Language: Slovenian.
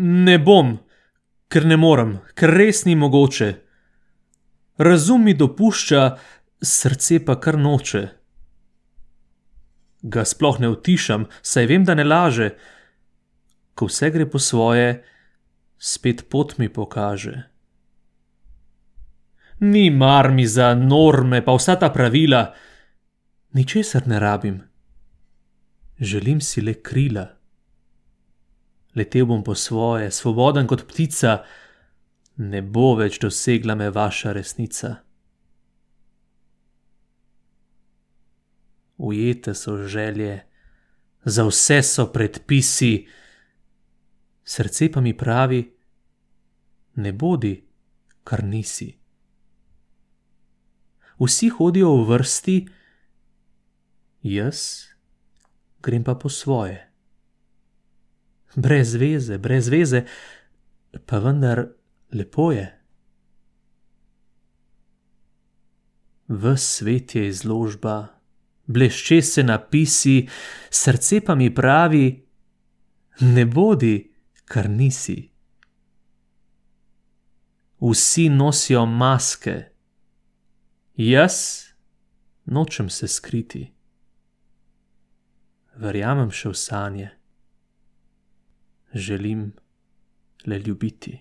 Ne bom, ker ne morem, ker res ni mogoče. Razum mi dopušča, srce pa kar noče. Ga sploh ne utišam, saj vem, da ne laže. Ko vse gre po svoje, spet pot mi pokaže. Ni mar mi za norme, pa vsa ta pravila, ničesar ne rabim. Želim si le krila. Letel bom po svoje, svoboden kot ptica, ne bo več dosegla me vaša resnica. ujete so želje, za vse so predpisi, srce pa mi pravi: Ne bodi, kar nisi. Vsi hodijo v vrsti, jaz grem pa po svoje. Brez veze, brez veze, pa vendar lepo je. V svet je izložba blešče se napisi, srce pa mi pravi: Ne bodi, kar nisi. Vsi nosijo maske, jaz nočem se skriti. Verjamem še v sanje, želim le ljubiti.